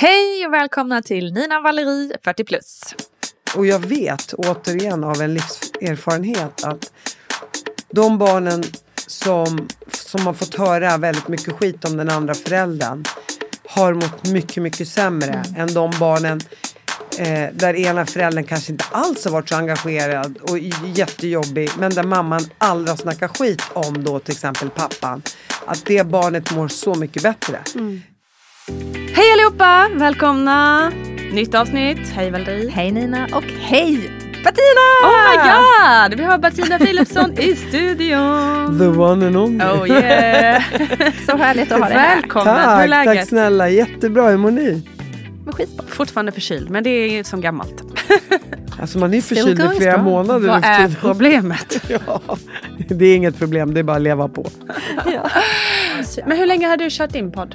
Hej och välkomna till Nina Valerie 40 plus. Och jag vet återigen av en livserfarenhet att de barnen som, som har fått höra väldigt mycket skit om den andra föräldern har mått mycket, mycket sämre än de barnen eh, där ena föräldern kanske inte alls har varit så engagerad och jättejobbig men där mamman aldrig har snackat skit om då till exempel pappan. Att det barnet mår så mycket bättre. Hej allihopa! Välkomna! Nytt avsnitt. Hej Valerie. Hej Nina och hej Bettina! Oh my god! Vi har Bettina Philipsson i studion. The one and only. Oh yeah! så härligt att ha dig här. Välkommen! Hur är Tack, läget? tack snälla. Jättebra. Hur mår ni? Men skitbra. Fortfarande förkyld, men det är som gammalt. Alltså man är Still förkyld i flera strong. månader Vad är problemet? Ja, det är inget problem, det är bara att leva på. Men hur länge har du kört din podd?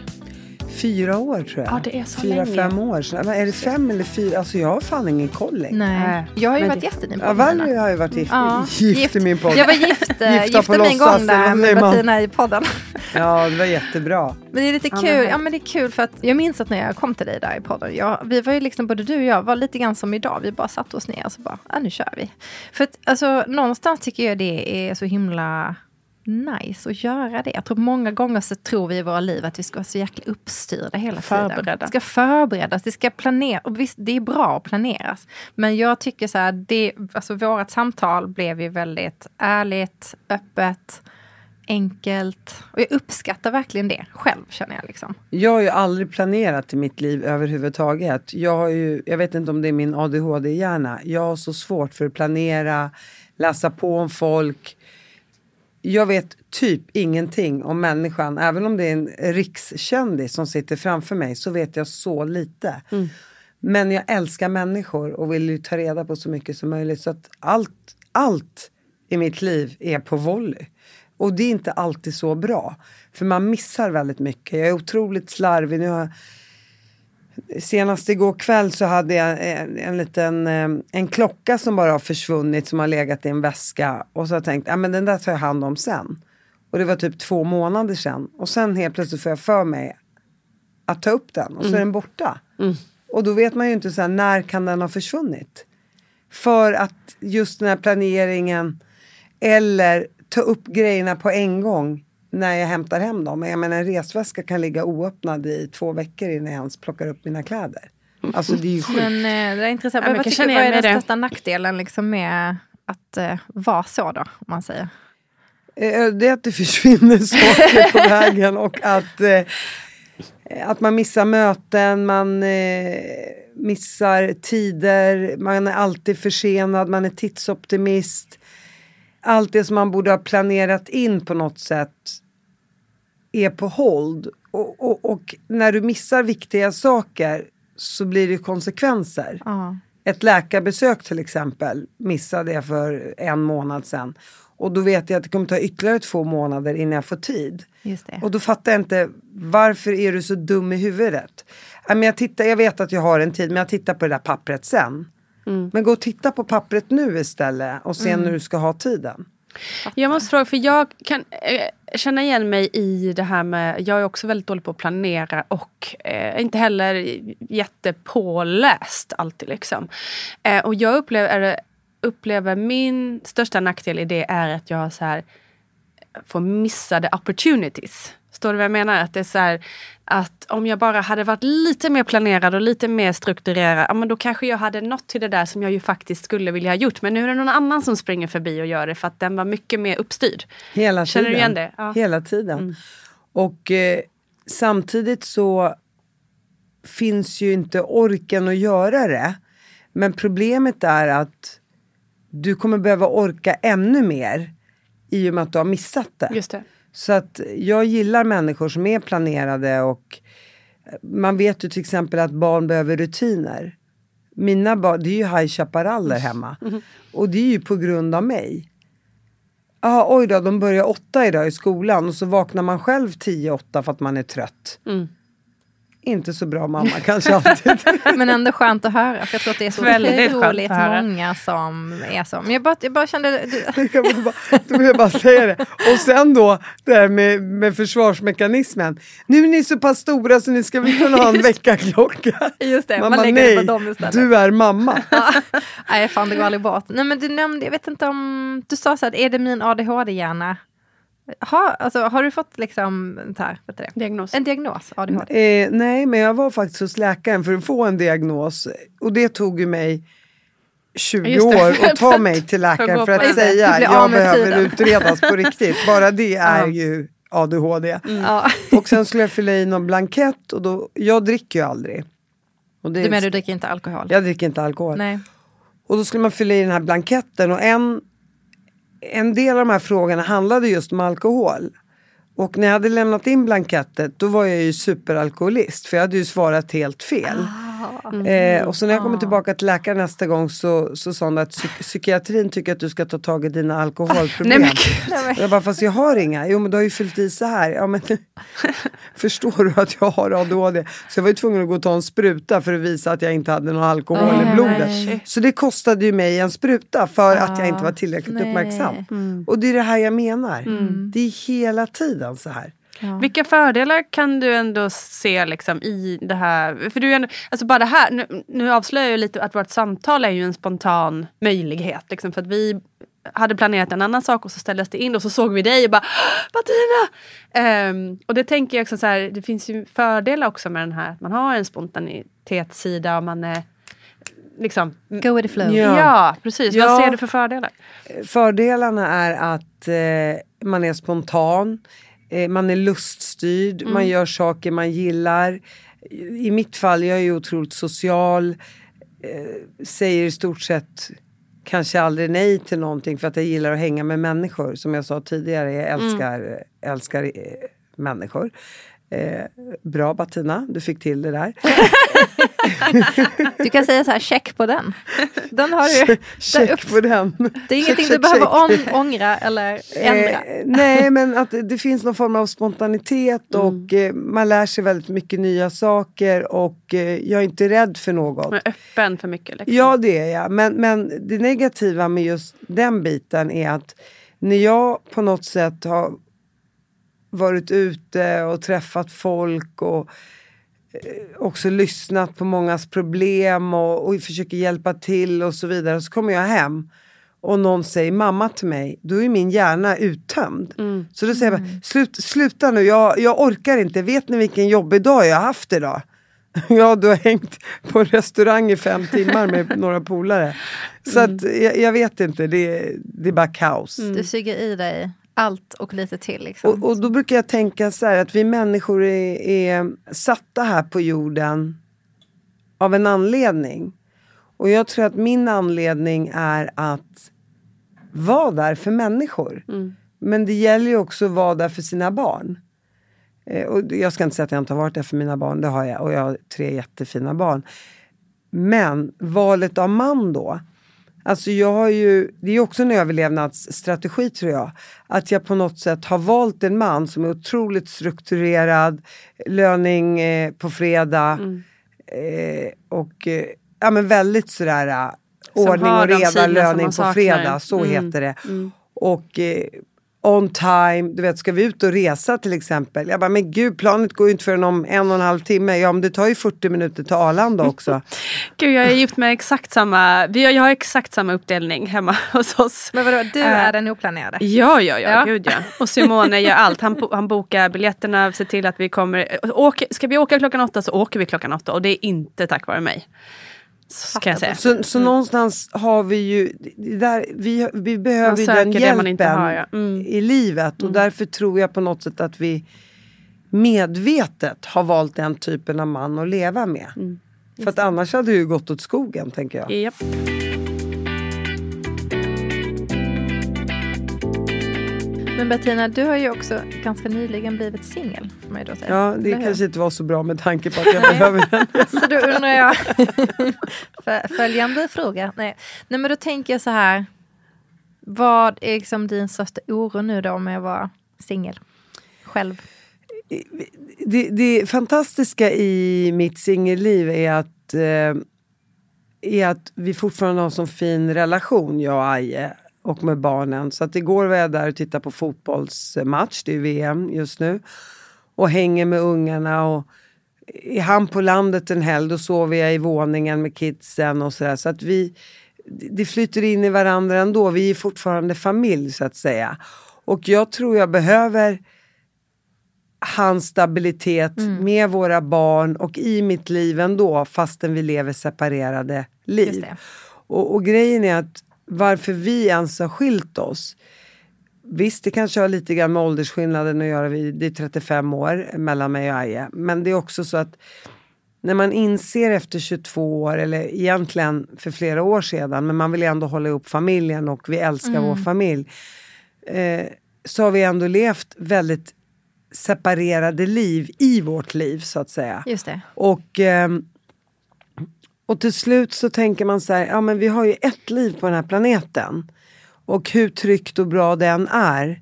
Fyra år tror jag. Ja, det är så fyra, länge. fem år. Så, men är det fem eller fyra? Alltså jag har fan ingen koll längre. Nej. Jag har ju Men varit det- gäst i din Ja, podd. Valerie har ju varit gift, Ja, gift, i min podd. Jag var gift, eh, Gifta gifte mig en gång där med? Bettina i podden. Ja, det var jättebra. Men det är lite kul. Ja, men det är kul för att jag minns att när jag kom till dig där i podden. Jag, vi var ju liksom, både du och jag var lite grann som idag. Vi bara satte oss ner och så bara, ja nu kör vi. För att alltså någonstans tycker jag det är så himla nice att göra det. Jag tror många gånger så tror vi i våra liv att vi ska vara så jäkla uppstyrda hela tiden. Förberedda. Det ska förberedas, det ska planeras. Och visst, det är bra att planeras. Men jag tycker så här, det, alltså vårt samtal blev ju väldigt ärligt, öppet, enkelt. Och jag uppskattar verkligen det själv, känner jag. Liksom. Jag har ju aldrig planerat i mitt liv överhuvudtaget. Jag, har ju, jag vet inte om det är min ADHD-hjärna. Jag har så svårt för att planera, läsa på om folk. Jag vet typ ingenting om människan. Även om det är en rikskändis som sitter framför mig så vet jag så lite. Men jag älskar människor och vill ju ta reda på så mycket som möjligt. Så att allt, allt i mitt liv är på volley. Och det är inte alltid så bra. För man missar väldigt mycket. Jag är otroligt slarvig. Nu har senast igår kväll så hade jag en, en liten eh, en klocka som bara har försvunnit som har legat i en väska. Och så har jag tänkt, ja men den där tar jag hand om sen. Och det var typ två månader sedan. Och sen helt plötsligt får jag för mig att ta upp den och så är den borta. Och då vet man ju inte så här, när kan den ha försvunnit? För att just den här planeringen eller ta upp grejerna på en gång när jag hämtar hem dem. Jag menar en resväska kan ligga oöppnad i två veckor innan jag ens plockar upp mina kläder. Alltså det är ju sjukt. Men eh, det är intressant. Ja, men vad, tycker, vad är den det. största nackdelen liksom med att eh, vara så då, om man säger? Eh, Det är att det försvinner saker på vägen och att, eh, att man missar möten, man missar tider, man är alltid försenad, man är tidsoptimist. Allt det som man borde ha planerat in på något sätt är på hold. Och, och, och när du missar viktiga saker så blir det konsekvenser. Ja. Ett läkarbesök till exempel missade jag för en månad sedan. Och då vet jag att det kommer ta ytterligare två månader innan jag får tid. Just det. Och då fattar jag inte, varför är du så dum i huvudet? Men jag, tittar, jag vet att jag har en tid, men jag tittar på det där pappret sen. Men gå och titta på pappret nu istället och se när du ska ha tiden. Jag måste fråga, för jag kan eh, känna igen mig i det här med... Jag är också väldigt dålig på att planera och eh, inte heller jättepåläst alltid. Liksom. Eh, och jag upplever, upplever min största nackdel i det är att jag så här, får missade opportunities. Förstår du vad jag menar? Att det är så här, att om jag bara hade varit lite mer planerad och lite mer strukturerad, ja, men då kanske jag hade nått till det där som jag ju faktiskt skulle vilja ha gjort. Men nu är det någon annan som springer förbi och gör det för att den var mycket mer uppstyrd. Hela Känner du igen det? Ja. Mm. Hela tiden. Och eh, samtidigt så finns ju inte orken att göra det. Men problemet är att du kommer behöva orka ännu mer i och med att du har missat det. Just det. Så att jag gillar människor som är planerade och man vet ju till exempel att barn behöver rutiner. Mina barn, det är ju High Chaparral hemma. Och det är ju på grund av mig. Ja, oj då, de börjar åtta idag i skolan och så vaknar man själv tio, åtta för att man är trött. Mm. Inte så bra mamma kanske alltid. Men ändå skönt att höra, för jag tror att det är så Väldigt otroligt många som är så. Men jag bara, jag bara kände... Du, jag vill bara, då vill jag bara säga det. Och sen då det här med, med försvarsmekanismen. Nu är ni så pass stora så ni ska väl kunna ha en väckarklocka. just det, man, bara, lägger det nej, på dem istället. du är mamma. Nej, fan det går aldrig bort. Nej, men du nämnde, jag vet inte om... Du sa så här, är det min ADHD-hjärna? Ha, alltså, har du fått liksom här, det? Diagnos. en diagnos ADHD? Eh, nej, men jag var faktiskt hos läkaren för att få en diagnos. Och det tog ju mig 20 Just det. år att ta mig till För att läkaren för att säga jag behöver tiden. utredas på riktigt. Bara det är ju ADHD. Ja. Och sen skulle jag fylla i någon blankett och då, jag dricker ju aldrig. Och det, Du menar du dricker inte alkohol? Jag dricker inte alkohol. Nej. Och då skulle man fylla i den här blanketten och en, en del av de här frågorna handlade just om alkohol. Och när jag hade lämnat in blanketten då var jag ju superalkoholist för jag hade ju svarat helt fel. Ah. Eh, och så när jag kommer tillbaka till läkaren nästa gång så, så sa hon att psyk- psykiatrin tycker att du ska ta tag i dina alkoholproblem. Nej men jag bara, fast jag har inga. Jo men du har ju fyllt i så här. Ja, men, förstår du att jag har ADHD? Så jag var ju tvungen att gå och ta en spruta för att visa att jag inte hade någon alkohol Åh, i blodet. nej. Så det kostade ju mig en spruta för att jag Ah, inte var tillräckligt nej. uppmärksam. Mm. Och det är det här jag menar. Det är hela tiden så här. Vilka fördelar kan du ändå se liksom, i det här? För du är ändå, alltså bara det här, nu, nu avslöjar jag lite att vårt samtal är ju en spontan möjlighet. Liksom, för att vi hade planerat en annan sak och så ställdes det in och så såg vi dig och bara Martina! Ehm, och det tänker jag också så här, det finns ju fördelar också med den här, att man har en spontanitetssida och man är liksom Go with the flow. Ja. Ja, precis. Ja. Vad ser du för fördelar? Fördelarna är att eh, man är spontan, eh, man är luststyrd, man gör saker man gillar. I mitt fall, jag är ju otroligt social, eh, säger i stort sett kanske aldrig nej till någonting för att jag gillar att hänga med människor. Som jag sa tidigare, jag älskar, älskar eh, människor. Eh, bra Bettina, du fick till det där. Du kan säga så här, check på den. Den har du. Check på den. Det är ingenting Check, du check, behöver check. om, ångra eller ändra. Eh, nej, men att det finns någon form av spontanitet och eh, man lär sig väldigt mycket nya saker och eh, jag är inte rädd för något. Man är öppen för mycket. Liksom. Ja, det är jag. Men, men det negativa med just den biten är att när jag på något sätt har varit ute och träffat folk och eh, också lyssnat på mångas problem och, och försöker hjälpa till och så vidare. Så kommer jag hem och någon säger mamma till mig, då är min hjärna uttömd. Så då säger jag bara, Slut, sluta nu, jag, jag orkar inte. Vet ni vilken jobbig dag jag har haft idag? Ja, du har hängt på en restaurang i fem timmar med några polare. Så att jag, jag vet inte, det, det är bara kaos. Du suger i dig allt och lite till. Liksom. Och, och då brukar jag tänka så här att vi människor är, är satta här på jorden av en anledning. Och jag tror att min anledning är att vara där för människor. Men det gäller ju också att vara där för sina barn. Eh, och jag ska inte säga att jag inte har varit där för mina barn, det har jag. Och jag har tre jättefina barn. Men valet av man då. Alltså jag har ju, det är också en överlevnadsstrategi tror jag. Att jag på något sätt har valt en man som är otroligt strukturerad, löning eh, på fredag eh, och eh, ja, men väldigt sådär eh, ordning och reda, löning på saknar. fredag, så Mm. heter det. Och eh, on time, du vet ska vi ut och resa till exempel? Jag bara, men gud planet går ju inte förrän om en och en halv timme. Ja men det tar ju 40 minuter till Arlanda också. Gud, jag är gift med exakt samma, vi har, jag har exakt samma uppdelning hemma hos oss. Men vadå, du Eh, är den oplanerade? Ja, ja, ja, Ja. gud ja. Och Simone gör allt. Han, han bokar biljetterna, ser till att vi kommer. Åker, ska vi åka klockan åtta så åker vi klockan åtta och det är inte tack vare mig. Så kan jag säga. Så, så någonstans har vi ju, där, vi, vi behöver Man ju den det hjälpen man inte har, ja. Mm. i livet. Och därför tror jag på något sätt att vi medvetet har valt den typen av man att leva med. Mm. För att annars hade det ju gått åt skogen tänker jag. Japp. Men Bettina, du har ju också ganska nyligen blivit singel. Ja, det kanske inte var så bra med tanke på att jag behöver den. så då undrar jag, följande fråga. Nej. Nej, men då tänker jag så här. Vad är liksom din största oro nu då med att vara singel? Själv? Det, det fantastiska i mitt singelliv är att, eh, är att vi fortfarande har en sån fin relation, jag och Aje och med barnen. Så att igår var jag där och tittade på fotbollsmatch, det är VM just nu. Och hänger med ungarna. Och är han på landet en helg då sover jag i våningen med kidsen och sådär. Så att vi, det flyter in i varandra ändå. Vi är fortfarande familj så att säga. Och jag tror jag behöver hans stabilitet mm. med våra barn och i mitt liv ändå fastän vi lever separerade liv. Och, och, grejen är att varför vi ens har skilt oss. Visst, det kanske har lite grann med åldersskillnaden att göra. Det är 35 år mellan mig och Aje. Men det är också så att när man inser efter 22 år, eller egentligen för flera år sedan, men man vill ändå hålla ihop familjen och vi älskar mm. vår familj. Eh, så har vi ändå levt väldigt separerade liv i vårt liv så att säga. Just det. Och, eh, och till slut så tänker man så här, ja men vi har ju ett liv på den här planeten. Och hur tryggt och bra den är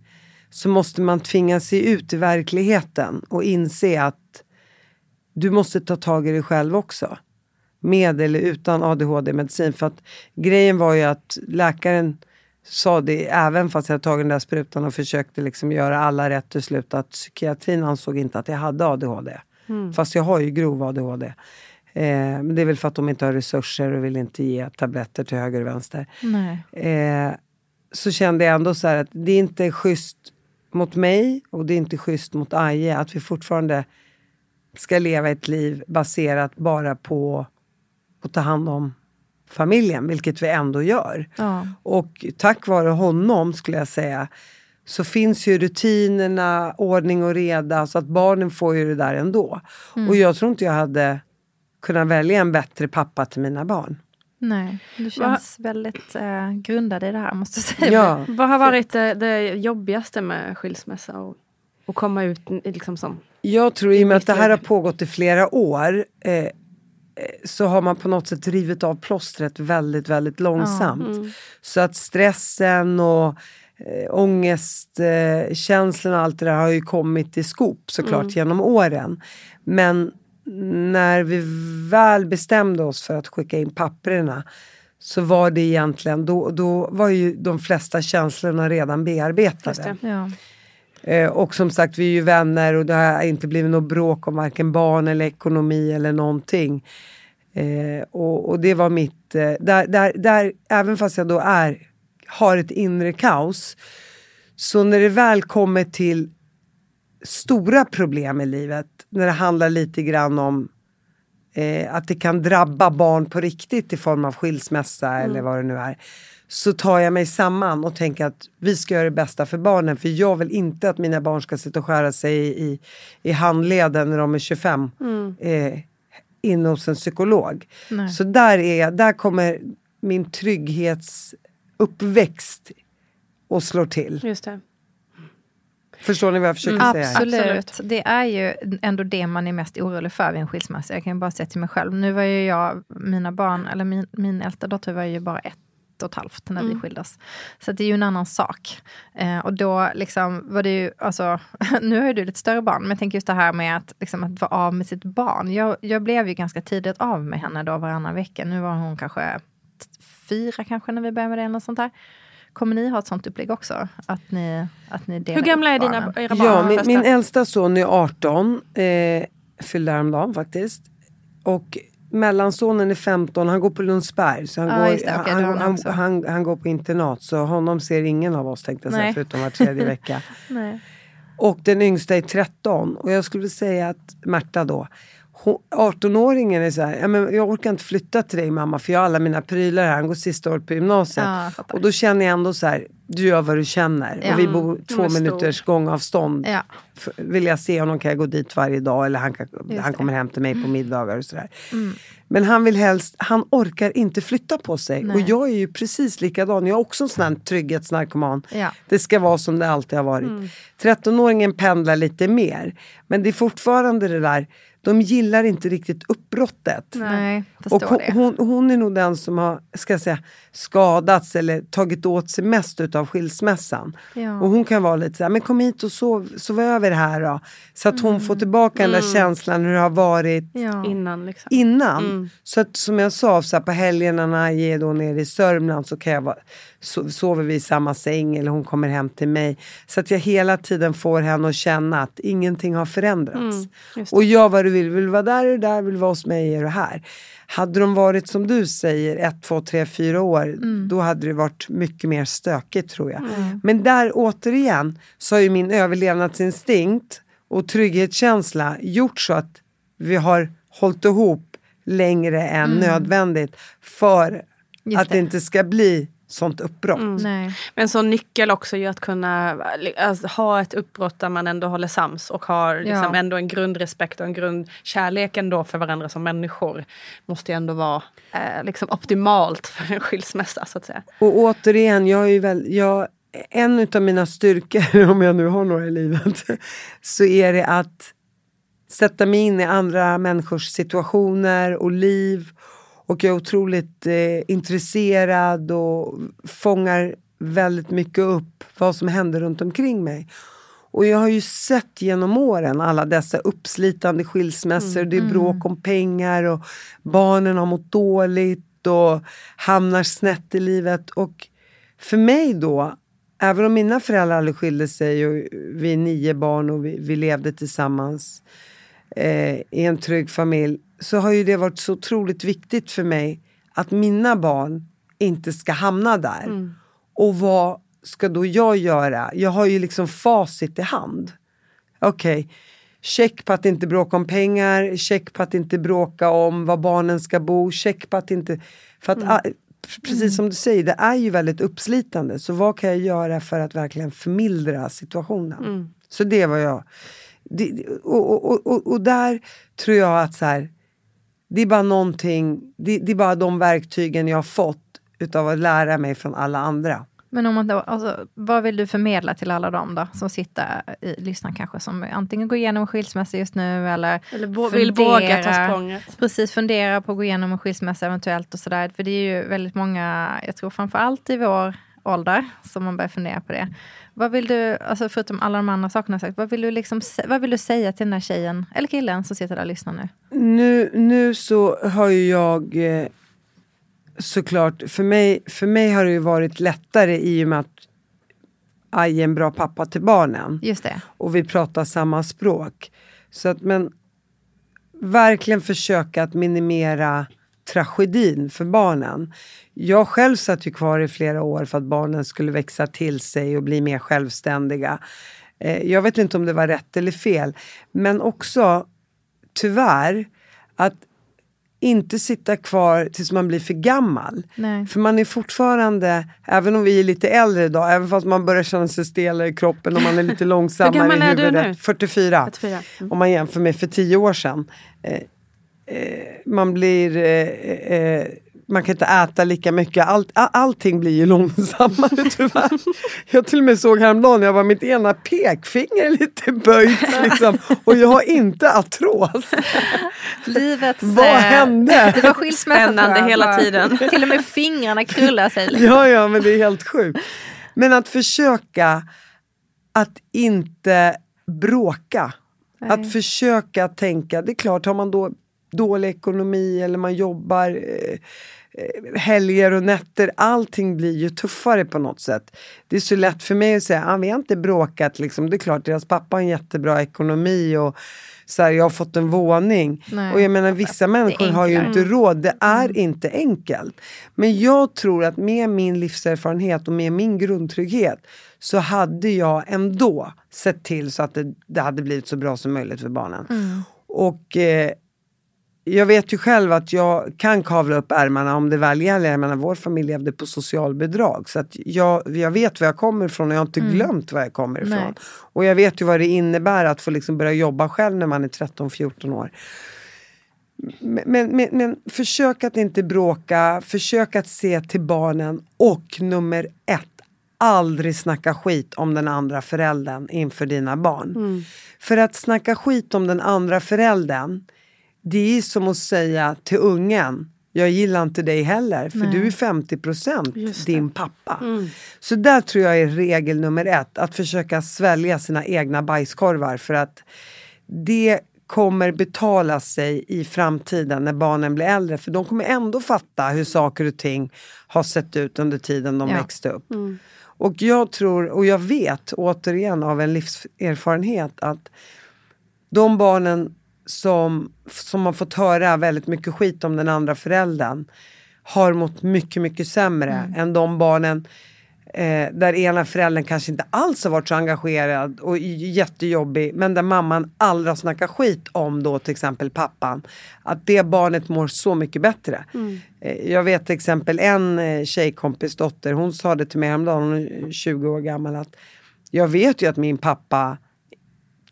så måste man tvinga sig ut i verkligheten och inse att du måste ta tag i dig själv också. Med eller utan ADHD-medicin. För att grejen var ju att läkaren sa det även fast jag tagit den där sprutan och försökte liksom göra alla rätt till slut att psykiatrin ansåg inte att jag hade ADHD. Mm. Fast jag har ju grov ADHD. Eh, men det är väl för att de inte har resurser och vill inte ge tabletter till höger och vänster. Eh, så kände jag ändå så här att det är inte schysst mot mig och det är inte schysst mot Aje att vi fortfarande ska leva ett liv baserat bara på att ta hand om familjen, vilket vi ändå gör. Ja. Och tack vare honom skulle jag säga så finns ju rutinerna, ordning och reda så att barnen får ju det där ändå. Mm. Och jag tror inte jag hade kunnat välja en bättre pappa till mina barn. Nej, du känns Va? väldigt eh, grundad i det här måste jag säga. Ja. Vad har varit det, det jobbigaste med skilsmässa och, och komma ut liksom som? Jag tror i och med att det här har pågått i flera år eh, så har man på något sätt rivit av plåstret väldigt, väldigt långsamt. Ja, mm. Så att stressen och äh, ångestkänslorna äh, och allt det där har ju kommit i skop såklart mm. genom åren. Men när vi väl bestämde oss för att skicka in papperna så var det egentligen, då, då var ju de flesta känslorna redan bearbetade. Ja. Eh, och som sagt, vi är ju vänner och det har inte blivit något bråk om varken barn eller ekonomi eller någonting. Eh, och, och, det var mitt, eh, där, där, där, även fast jag då är, har ett inre kaos, så när det väl kommer till stora problem i livet, när det handlar lite grann om eh, att det kan drabba barn på riktigt i form av skilsmässa mm. eller vad det nu är så tar jag mig samman och tänker att vi ska göra det bästa för barnen. För jag vill inte att mina barn ska sitta och skära sig i, i handleden när de är 25. Mm. Eh, inne hos en psykolog. Nej. Så där, är, där kommer min trygghetsuppväxt och slår till. Just det. Förstår ni vad jag försöker mm, säga? Absolut. Det är ju ändå det man är mest orolig för vid en skilsmässa. Jag kan bara säga till mig själv. Nu var ju jag, mina barn, eller min, min äldsta dotter var ju bara ett och ett halvt när mm. vi skildes. Så det är ju en annan sak. Eh, och då liksom var det ju, alltså, nu har ju du lite större barn, men jag tänker just det här med att, liksom, att vara av med sitt barn. Jag, jag blev ju ganska tidigt av med henne då varannan vecka. Nu var hon kanske fyra kanske när vi började med det eller sånt där. Kommer ni ha ett sånt upplägg också? Att ni, att ni delar Hur gamla är dina era barn? Ja, min, min äldsta son är 18, eh, fyllde häromdagen faktiskt. Och mellansonen är 15, han går på Lundsberg. Så han, ah, går, det, okay, han, han, han, han, går på internat så honom ser ingen av oss tänkte jag säga, förutom var tredje vecka. Och den yngsta är 13 och jag skulle säga att Märta då 18-åringen är så här, ja, men jag orkar inte flytta till dig mamma för jag har alla mina prylar här, han går sista året på gymnasiet. Ja, och då känner jag ändå så här, Du gör vad du känner. Ja. Och vi bor två är stor. minuters gångavstånd. Ja. Vill jag se honom kan jag gå dit varje dag eller han, kan, han. Mm. kommer hem till mig på middagar och sådär. Men han vill helst, han orkar inte flytta på sig. Nej. Och jag är ju precis likadan. Jag är också en sån här trygghetsnarkoman. Ja. Det ska vara som det alltid har varit. 13-åringen pendlar lite mer. Men det är fortfarande det där, de gillar inte riktigt uppbrottet. Nej, Och hon, hon, hon är nog den som har ska jag säga, skadats eller tagit åt sig mest utav skilsmässan. Ja. Och hon kan vara lite så här, men kom hit och sov, sov över här då. Så att hon får tillbaka den där känslan hur det har varit ja. Innan liksom. innan. Så att som jag sa, så här, på helgerna när jag är då nere i Sörmland så kan jag vara, so, sover vi i samma säng eller hon kommer hem till mig. Så att jag hela tiden får henne att känna att ingenting har förändrats. det. och jag vad du vill, vill du vara där är du där, vill du vara hos mig är du här. Hade de varit som du säger ett, två, tre, fyra år då hade det varit mycket mer stökigt tror jag. Men där återigen så har ju min överlevnadsinstinkt och trygghetskänsla gjort så att vi har hållit ihop längre än nödvändigt för Just att det. inte ska bli sånt uppbrott. Nej. Men så nyckel också ju att kunna alltså, ha ett uppbrott där man ändå håller sams och har liksom Ja. ändå en grundrespekt och en grundkärlek ändå för varandra som människor. Måste ju ändå vara eh, liksom optimalt för en skilsmässa så att säga. Och återigen, jag är ju väl, jag, en utav mina styrkor, om jag nu har några i livet, så är det att sätta mig in i andra människors situationer och liv. Och jag är otroligt eh, intresserad och fångar väldigt mycket upp vad som händer runt omkring mig. Och jag har ju sett genom åren alla dessa uppslitande skilsmässor, det är bråk om pengar och barnen har mått dåligt och hamnar snett i livet. Och för mig då, även om mina föräldrar aldrig skilde sig och vi är nio barn och vi, vi levde tillsammans eh, i en trygg familj så har ju det varit så otroligt viktigt för mig att mina barn inte ska hamna där. Och vad ska då jag göra? Jag har ju liksom facit i hand. Okej, check på att inte bråka om pengar, check på att inte bråka om var barnen ska bo, check på att inte... För att, ah, Precis som du säger, det är ju väldigt uppslitande. Så vad kan jag göra för att verkligen förmildra situationen? Så det var jag. Det, och, och, och, och där tror jag att så här, det är bara någonting, det, det är bara de verktygen jag har fått utav att lära mig från alla andra. Men om man då, alltså, vad vill du förmedla till alla dem då, som sitter i, lyssnar kanske, som antingen går igenom en skilsmässa just nu eller, Eller vå- vill våga ta språnget. Precis, fundera på att gå igenom en skilsmässa eventuellt och sådär. För det är ju väldigt många, jag tror framför allt i vår ålder, som man börjar fundera på det. Vad vill du, alltså förutom alla de andra sakerna jag sagt, vad vill du, liksom, vad vill du säga till den här tjejen, eller killen som sitter där och lyssnar nu? Nu, nu så har ju jag eh, såklart, för mig, för mig har det ju varit lättare i och med att Aj är en bra pappa till barnen. Just det. och vi pratar samma språk. Så att, men verkligen försöka att minimera tragedin för barnen. Jag själv satt ju kvar i flera år för att barnen skulle växa till sig och bli mer självständiga. Eh, jag vet inte om det var rätt eller fel. Men också, tyvärr, att inte sitta kvar tills man blir för gammal. Nej. För man är fortfarande, även om vi är lite äldre idag, även fast man börjar känna sig stelare i kroppen och man är lite långsammare i huvudet. nu? 44. 44. Mm. Om man jämför med för tio år sedan. Eh, man blir... Eh, eh, man kan inte äta lika mycket. Allt, all, allting blir ju långsammare tyvärr. Jag till och med såg häromdagen, jag var mitt ena pekfinger lite böjt liksom. Och jag har inte artros. Livets... Vad hände? Det var skilsmässa Spännande hela tiden. Till och med fingrarna krullar sig. Liksom. Ja, ja, men det är helt sjukt. Men att försöka att inte bråka. Nej. Att försöka tänka, det är klart har man då dålig ekonomi eller man jobbar eh, eh, helger och nätter, allting blir ju tuffare på något sätt. Det är så lätt för mig att säga, ah, vi har inte bråkat liksom. Det är klart, deras pappa har en jättebra ekonomi och så här, jag har fått en våning. Nej. Och jag menar vissa människor har ju inte råd, det är inte enkelt. Men jag tror att med min livserfarenhet och med min grundtrygghet så hade jag ändå sett till så att det, det hade blivit så bra som möjligt för barnen. Och eh, jag vet ju själv att jag kan kavla upp ärmarna om det väl gäller. Jag menar, vår familj levde på socialbidrag. Så att jag, jag vet var jag kommer ifrån och jag har inte Mm. glömt var jag kommer ifrån. Nej. Och jag vet ju vad det innebär att få liksom börja jobba själv när man är 13-14 år. Men, men, men, försök att inte bråka, försök att se till barnen och nummer ett, aldrig snacka skit om den andra föräldern inför dina barn. För att snacka skit om den andra föräldern, det är som att säga till ungen, jag gillar inte dig heller för du är 50% din pappa. Så där tror jag är regel nummer ett, att försöka svälja sina egna bajskorvar för att det kommer betala sig i framtiden när barnen blir äldre. För de kommer ändå fatta hur saker och ting har sett ut under tiden de Ja. växte upp. Och jag tror, och jag vet återigen av en livserfarenhet att de barnen som, som har fått höra väldigt mycket skit om den andra föräldern har mått mycket, mycket sämre än de barnen eh, där ena föräldern kanske inte alls har varit så engagerad och jättejobbig men där mamman aldrig har snackat skit om då till exempel pappan. Att det barnet mår så mycket bättre. Eh, jag vet till exempel en eh, tjejkompis dotter, hon sa det till mig häromdagen, hon är 20 år gammal att jag vet ju att min pappa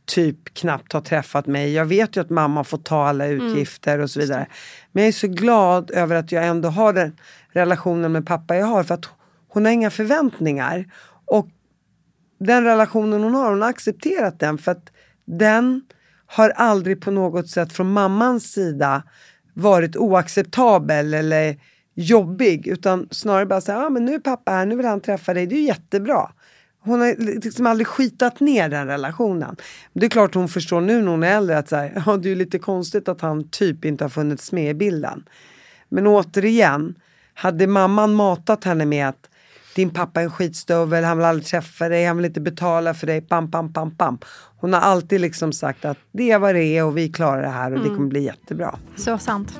typ knappt har träffat mig. Jag vet ju att mamma får ta alla utgifter och så vidare. Men jag är så glad över att jag ändå har den relationen med pappa jag har. För att hon har inga förväntningar. Och den relationen hon har, hon har accepterat den. För att den har aldrig på något sätt från mammans sida varit oacceptabel eller jobbig. Utan snarare bara säga, ah, men nu är pappa här, nu vill han träffa dig, det är ju jättebra. Hon har liksom aldrig skitat ner den relationen. Det är klart hon förstår nu när hon är äldre att så här, ja, det är lite konstigt att han typ inte har funnits med i bilden. Men återigen, hade mamman matat henne med att din pappa är en skitstövel, han vill aldrig träffa dig, han vill inte betala för dig, pam, pam, pam, pam. Hon har alltid liksom sagt att det är vad det är och vi klarar det här och det kommer bli jättebra. Så sant.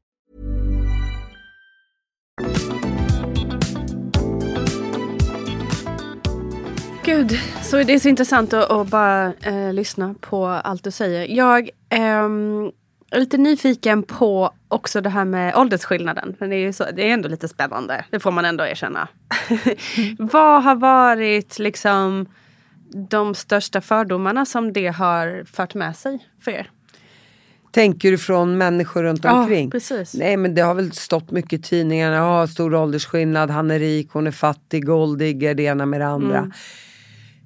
Gud, så det är så intressant att, att bara eh, lyssna på allt du säger. Jag ehm, är lite nyfiken på också det här med åldersskillnaden. Men det är, så, det är ändå lite spännande, det får man ändå erkänna. Vad har varit liksom de största fördomarna som det har fört med sig för er? Tänker du från människor runt Ja, omkring? precis. Nej men det har väl stått mycket i tidningarna. Ja, stor åldersskillnad, han är rik, hon är fattig, golddigger, det ena med det andra. Mm.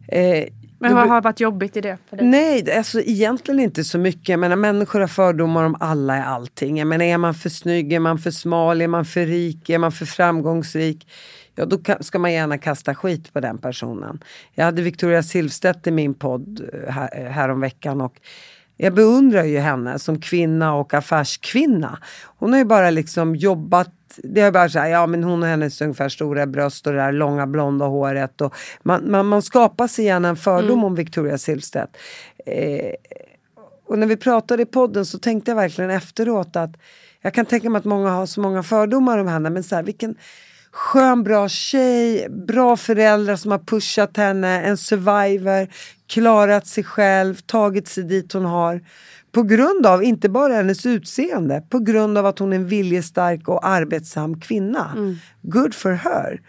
Eh, Men vad har varit jobbigt i det för dig? Nej, alltså egentligen inte så mycket. Jag menar, människor har fördomar om alla i allting. Jag menar, är man för snygg, är man för smal, är man för rik, är man för framgångsrik? Ja, då ka- ska man gärna kasta skit på den personen. Jag hade Victoria Silvstedt i min podd eh, här, häromveckan och jag beundrar ju henne som kvinna och affärskvinna. Hon har ju bara liksom jobbat det är bara så här, ja men hon och hennes ungefär stora bröst och det där långa blonda håret. Och man, man, man skapar sig gärna en fördom om Victoria Silvstedt. Eh, och när vi pratade i podden så tänkte jag verkligen efteråt att jag kan tänka mig att många har så många fördomar om henne men så här, vilken skön bra tjej, bra föräldrar som har pushat henne, en survivor, klarat sig själv, tagit sig dit hon har. På grund av, inte bara hennes utseende, på grund av att hon är en viljestark och arbetsam kvinna. Good for her.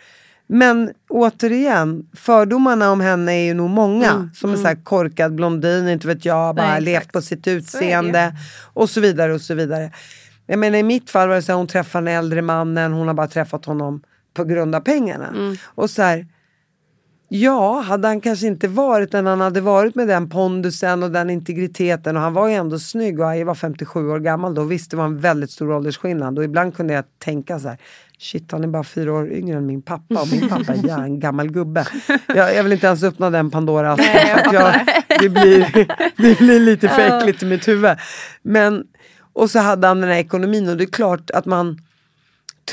Men återigen, fördomarna om henne är ju nog många. Mm, som en så här korkad blondin, inte vet jag, bara Nej, levt exakt. på sitt Så utseende. Och så vidare och så vidare. Jag menar i mitt fall var det så här, hon träffar den äldre mannen, hon har bara träffat honom på grund av pengarna. Mm. Och så här, Ja, hade han kanske inte varit den han hade varit med den pondusen och den integriteten och han var ju ändå snygg och jag var 57 år gammal då visst det var en väldigt stor åldersskillnad och ibland kunde jag tänka så här Shit, han är bara fyra år yngre än min pappa och min pappa är en gammal gubbe. Jag, jag vill inte ens öppna den Pandora för att jag, det, blir, det blir lite för äckligt i mitt huvud. Men, och så hade han den här ekonomin och det är klart att man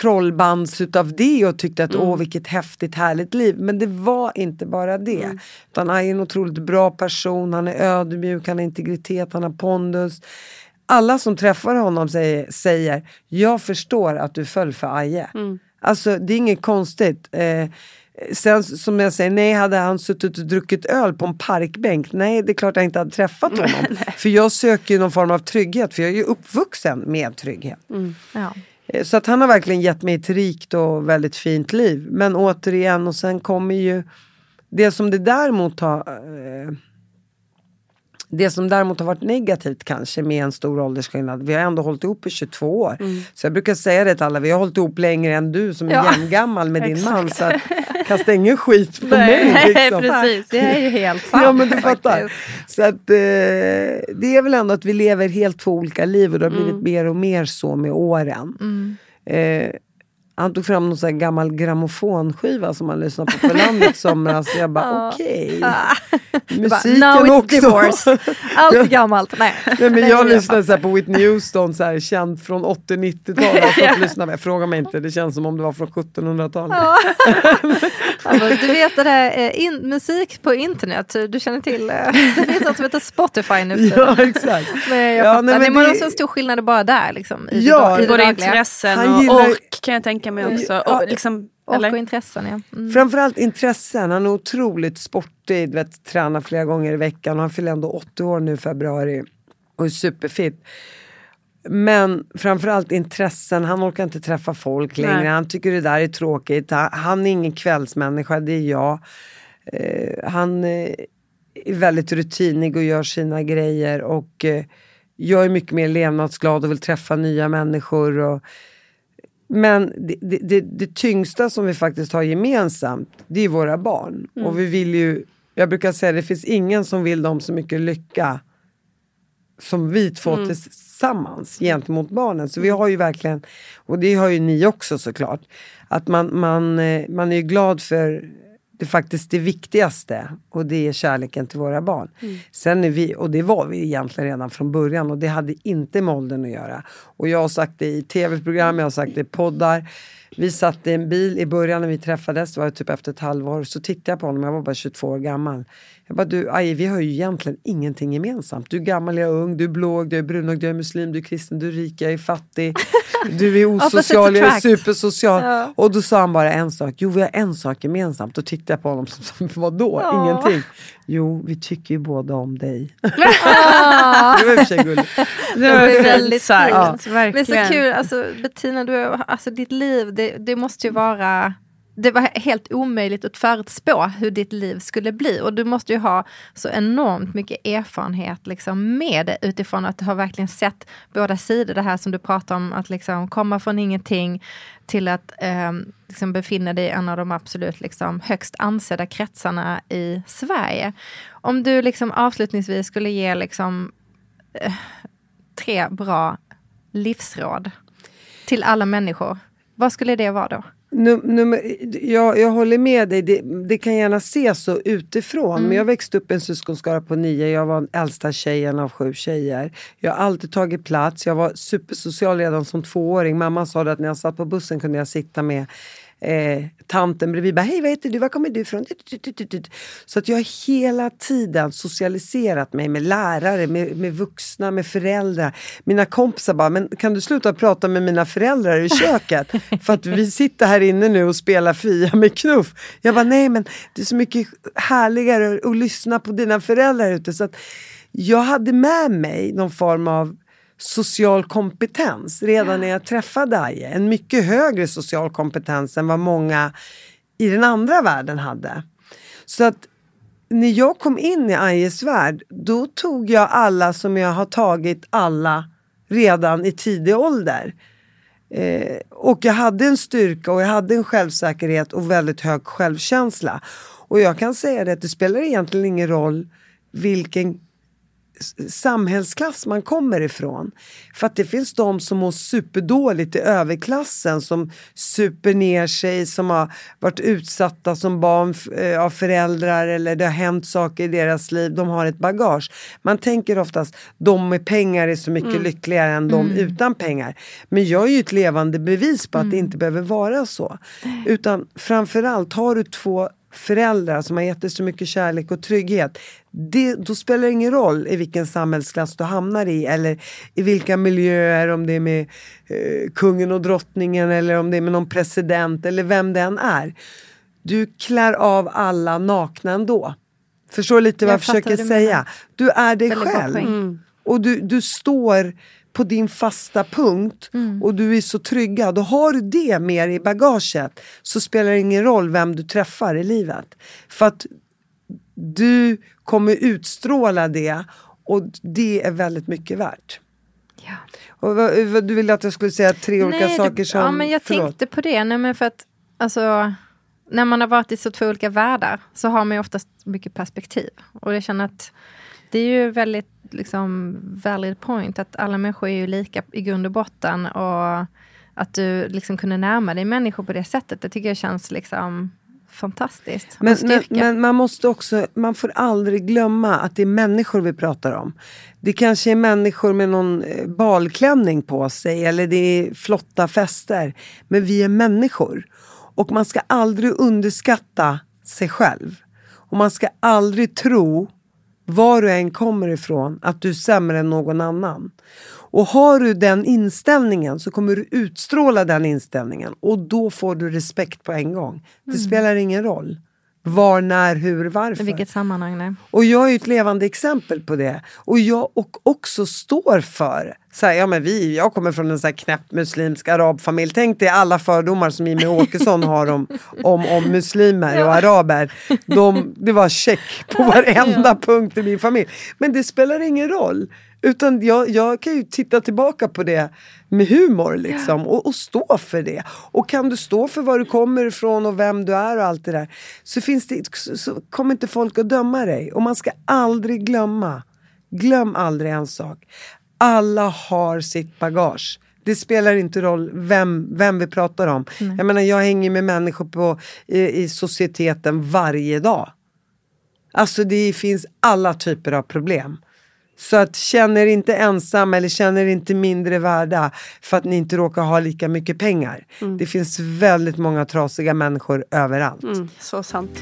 trollbands utav det och tyckte att åh vilket häftigt härligt liv. Men det var inte bara det. Utan han är en otroligt bra person, han är ödmjuk, han har integritet, han har pondus. Alla som träffar honom säger, säger jag förstår att du föll för Aje. Alltså det är inget konstigt. Eh, Sen som jag säger, nej hade han suttit och druckit öl på en parkbänk? Nej det är klart jag inte hade träffat honom. för jag söker ju någon form av trygghet för jag är ju uppvuxen med trygghet. Ja. Eh, så att han har verkligen gett mig ett rikt och väldigt fint liv. Men återigen, och sen kommer ju det som det däremot har eh, det som däremot har varit negativt kanske med en stor åldersskillnad, vi har ändå hållit ihop i 22 år. Så jag brukar säga det till alla, vi har hållit ihop längre än du som är Ja. jämngammal med din man. Så att, kasta ingen skit på mig. Liksom. precis. Det är ju helt sant. Ja men du fattar. Så att eh, det är väl ändå att vi lever helt två olika liv och det har blivit mer och mer så med åren. Eh, han tog fram någon sån här gammal grammofonskiva som han lyssnade på på landet somras. Så jag bara okej. Musiken Now it's också. divorce. Allt är gammalt. Nej. Nej, men jag är lyssnade så här på Whitney Houston, så här, känd från 80-90-talet. Jag satt och lyssnade med. Fråga mig inte, det känns som om det var från 1700-talet. Ja, men du vet det där eh, in, musik på internet, du känner till, eh, det finns något som heter Spotify nu för Ja exakt. Men jag Ja, nej, men det det- vara en stor skillnad bara där liksom, i Ja, det, i det dagliga. intressen och ork kan jag tänka mig också. Ja, Och liksom, Och eller? och intressen ja. Mm. Framförallt intressen. Han är otroligt sportig, vet, tränar flera gånger i veckan. Han fyller ändå 80 år nu i februari och är superfit. Men framförallt intressen, han orkar inte träffa folk längre. Nej. Han tycker det där är tråkigt. Han, han är ingen kvällsmänniska, det är jag. Eh, han eh, är väldigt rutinig och gör sina grejer. Och eh, jag är mycket mer levnadsglad och vill träffa nya människor. Och, men det, det, det, det tyngsta som vi faktiskt har gemensamt, det är våra barn. Och vi vill ju, jag brukar säga det finns ingen som vill dem så mycket lycka som vi två tillsammans gentemot barnen. Så vi har ju verkligen, och det har ju ni också såklart, att man, man, eh, man är ju glad för det faktiskt det viktigaste och det är kärleken till våra barn. Sen är vi, och det var vi egentligen redan från början och det hade inte med åldern att göra. Och jag har sagt det i tv-program, jag har sagt det i poddar. Vi satt i en bil i början när vi träffades, det var typ efter ett halvår, så tittade jag på honom, jag var bara 22 år gammal. Jag bara, du aj, vi har ju egentligen ingenting gemensamt. Du är gammal, jag är ung, du är blåg, du är brunögd, du är muslim, du är kristen, du är rik, jag är fattig. Du är osocial, jag är supersocial. Och då sa han bara en sak, jo vi har en sak gemensamt. Då tittade jag på honom som, som vadå, ingenting. Jo, vi tycker ju båda om dig. det var i och för sig gulligt. Det var väldigt sagt, Men så verkligen. kul, alltså, Bettina, du, alltså, ditt liv, det, det måste ju vara det var helt omöjligt att förutspå hur ditt liv skulle bli. Och du måste ju ha så enormt mycket erfarenhet liksom, med det utifrån att du har verkligen sett båda sidor. Det här som du pratar om, att liksom komma från ingenting till att eh, liksom befinna dig i en av de absolut liksom, högst ansedda kretsarna i Sverige. Om du liksom, avslutningsvis skulle ge liksom, eh, tre bra livsråd till alla människor, vad skulle det vara då? Num, nummer, jag, jag håller med dig, det, det kan gärna se så utifrån. Men jag växte upp i en syskonskara på nio, jag var den äldsta tjejen av sju tjejer. Jag har alltid tagit plats, jag var supersocial redan som tvååring. Mamma sa att när jag satt på bussen kunde jag sitta med eh, tanten bredvid. Bara, Hej vad heter du, var kommer du ifrån? Så att jag har hela tiden socialiserat mig med lärare, med, med vuxna, med föräldrar. Mina kompisar bara, men kan du sluta prata med mina föräldrar i köket? För att vi sitter här inne nu och spelar Fia med knuff. Jag bara, nej men det är så mycket härligare att lyssna på dina föräldrar ute. Så att jag hade med mig någon form av social kompetens redan när jag träffade Aje. En mycket högre social kompetens än vad många i den andra världen hade. Så att när jag kom in i Ajes värld, då tog jag alla som jag har tagit alla redan i tidig ålder. Eh, och jag hade en styrka och jag hade en självsäkerhet och väldigt hög självkänsla. Och jag kan säga det att det spelar egentligen ingen roll vilken samhällsklass man kommer ifrån. För att det finns de som mår superdåligt i överklassen som super ner sig, som har varit utsatta som barn eh, av föräldrar eller det har hänt saker i deras liv, de har ett bagage. Man tänker oftast de med pengar är så mycket lyckligare än de utan pengar. Men jag är ju ett levande bevis på att det inte behöver vara så. Utan framförallt har du två föräldrar som har gett dig så mycket kärlek och trygghet. Det, då spelar det ingen roll i vilken samhällsklass du hamnar i eller i vilka miljöer, om det är med eh, kungen och drottningen eller om det är med någon president eller vem det än är. Du klär av alla nakna ändå. Förstår lite vad jag, Jag försöker säga? Du är dig Väldigt själv. Och du, du står på din fasta punkt och du är så tryggad. Och har du det med dig i bagaget så spelar det ingen roll vem du träffar i livet. För att du kommer utstråla det och det är väldigt mycket värt. Ja. Och du ville att jag skulle säga tre olika Nej, saker det, som... Ja, men jag förlåt. tänkte på det. Nej, men för att, alltså, när man har varit i så två olika världar så har man ju oftast mycket perspektiv. Och jag känner att det är ju väldigt liksom, valid point att alla människor är ju lika i grund och botten. Och att du liksom kunde närma dig människor på det sättet, det tycker jag känns liksom fantastiskt. Men, men, men man måste också, man får aldrig glömma att det är människor vi pratar om. Det kanske är människor med någon eh, balklänning på sig eller det är flotta fester. Men vi är människor. Och man ska aldrig underskatta sig själv. Och man ska aldrig tro, var du än kommer ifrån, att du är sämre än någon annan. Och har du den inställningen så kommer du utstråla den inställningen och då får du respekt på en gång. Det spelar ingen roll. Var, när, hur, varför. I vilket sammanhang? Nej. Och jag är ju ett levande exempel på det. Och jag och också står för, så här, ja men vi, jag kommer från en så här knäpp muslimsk arabfamilj. Tänk dig alla fördomar som Jimmie Åkesson har om, om, om muslimer och araber. De, det var check på varenda punkt i min familj. Men det spelar ingen roll. Utan jag, jag kan ju titta tillbaka på det med humor liksom och, och stå för det. Och kan du stå för var du kommer ifrån och vem du är och allt det där så, finns det, så, så kommer inte folk att döma dig. Och man ska aldrig glömma, glöm aldrig en sak. Alla har sitt bagage. Det spelar inte roll vem, vem vi pratar om. Jag menar jag hänger med människor på, i, i societeten varje dag. Alltså det finns alla typer av problem. Så att känn er inte ensam eller känn er inte mindre värda för att ni inte råkar ha lika mycket pengar. Det finns väldigt många trasiga människor överallt. Mm, så sant.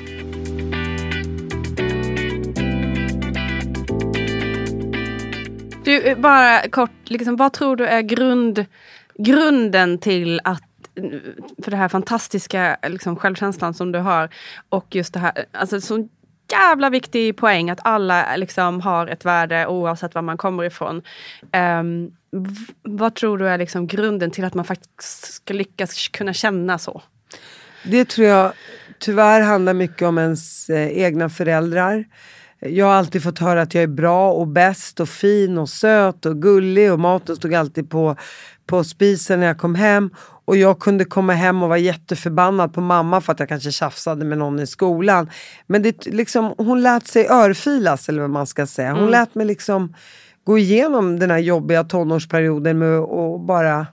Du, eh, bara kort, liksom, vad tror du är grund, grunden till att för det här fantastiska liksom, självkänslan som du har och just det här, alltså så jävla viktig poäng att alla liksom har ett värde oavsett var man kommer ifrån. Um, vad tror du är liksom grunden till att man faktiskt ska lyckas kunna känna så? Det tror jag tyvärr handlar mycket om ens eh, egna föräldrar. Jag har alltid fått höra att jag är bra och bäst och fin och söt och gullig och maten stod alltid på, på spisen när jag kom hem. Och jag kunde komma hem och vara jätteförbannad på mamma för att jag kanske tjafsade med någon i skolan. Men det, liksom, hon lät sig örfilas eller vad man ska säga. Hon lät mig liksom gå igenom den här jobbiga tonårsperioden med att bara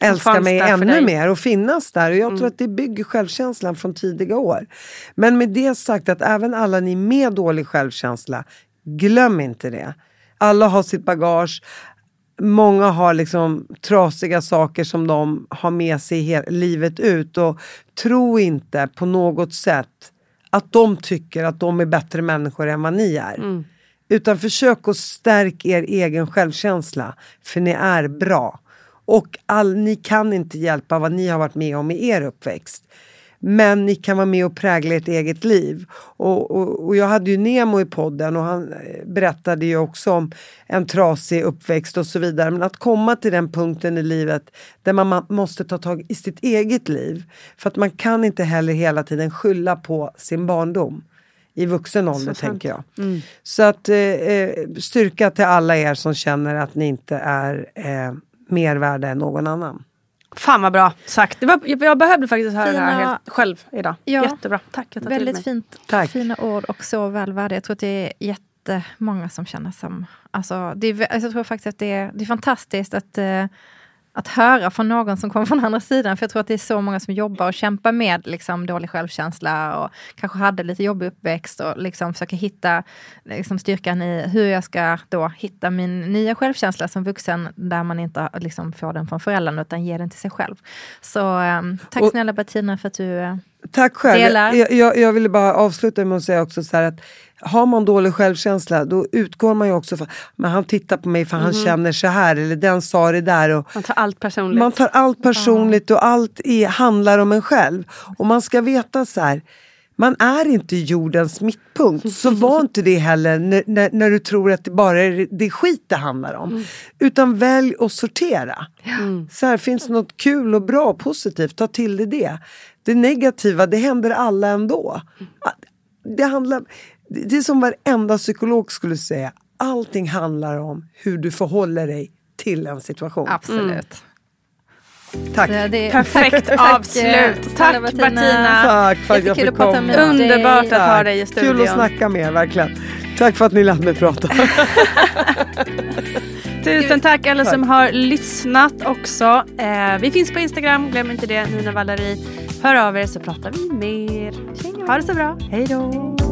älska mig ännu mer och finnas där. Och jag tror att det bygger självkänslan från tidiga år. Men med det sagt att även alla ni med dålig självkänsla, glöm inte det. Alla har sitt bagage. Många har liksom trasiga saker som de har med sig livet ut. Och tro inte på något sätt att de tycker att de är bättre människor än vad ni är. Utan försök att stärka er egen självkänsla. För ni är bra. Och all, ni kan inte hjälpa vad ni har varit med om i er uppväxt. Men ni kan vara med och prägla ert eget liv. Och, och, och jag hade ju Nemo i podden och han eh, berättade ju också om en trasig uppväxt och så vidare. Men att komma till den punkten i livet där man ma- måste ta tag i sitt eget liv. För att man kan inte heller hela tiden skylla på sin barndom i vuxen ålder tänker jag. Så att eh, eh, styrka till alla er som känner att ni inte är eh, mer värda än någon annan. Fan vad bra sagt. Det var, jag, behövde faktiskt höra det här Fina- helt själv idag. Ja. Jättebra. Tack. Väldigt fint, Tack. fina ord och så väl värda. Jag tror att det är jättemånga som känner som... Alltså, det är, alltså, jag tror faktiskt att det är, det är fantastiskt att, eh, att höra från någon som kommer från andra sidan. För jag tror att det är så många som jobbar och kämpar med liksom, dålig självkänsla och kanske hade lite jobbig uppväxt och liksom försöker hitta liksom, styrkan i hur jag ska då hitta min nya självkänsla som vuxen där man inte liksom, får den från föräldrarna utan ger den till sig själv. Så eh, tack Och- snälla Bettina för att du eh, Tack själv. Delar. Jag, jag, jag ville bara avsluta med att säga också så att har man dålig självkänsla då utgår man ju också från men han tittar på mig för han känner så här eller den sa det där. Och, Man tar allt personligt. Man tar allt personligt och allt är, handlar om en själv. Och man ska veta så här, man är inte jordens mittpunkt. Så var inte det heller när, när, när du tror att det bara är det skit det handlar om. Utan välj att sortera. Så här, finns det något kul och bra och positivt, ta till dig det. Det negativa, det händer alla ändå. Det, handlar, det är som varenda psykolog skulle säga. Allting handlar om hur du förhåller dig till en situation. Absolut. Tack. Det, det, Perfekt tack, tack, avslut. Tack, snälla Bettina. Tack för att jag fick komma. dig. Underbart att ha Tack. dig i studion. Kul att snacka med er, verkligen. Tack för att ni lät mig prata. Tusen tack alla som har lyssnat också. Eh, vi finns på Instagram, glöm inte det. Nina Valerie. Hör av er så pratar vi mer. Ha det så bra. Hej då.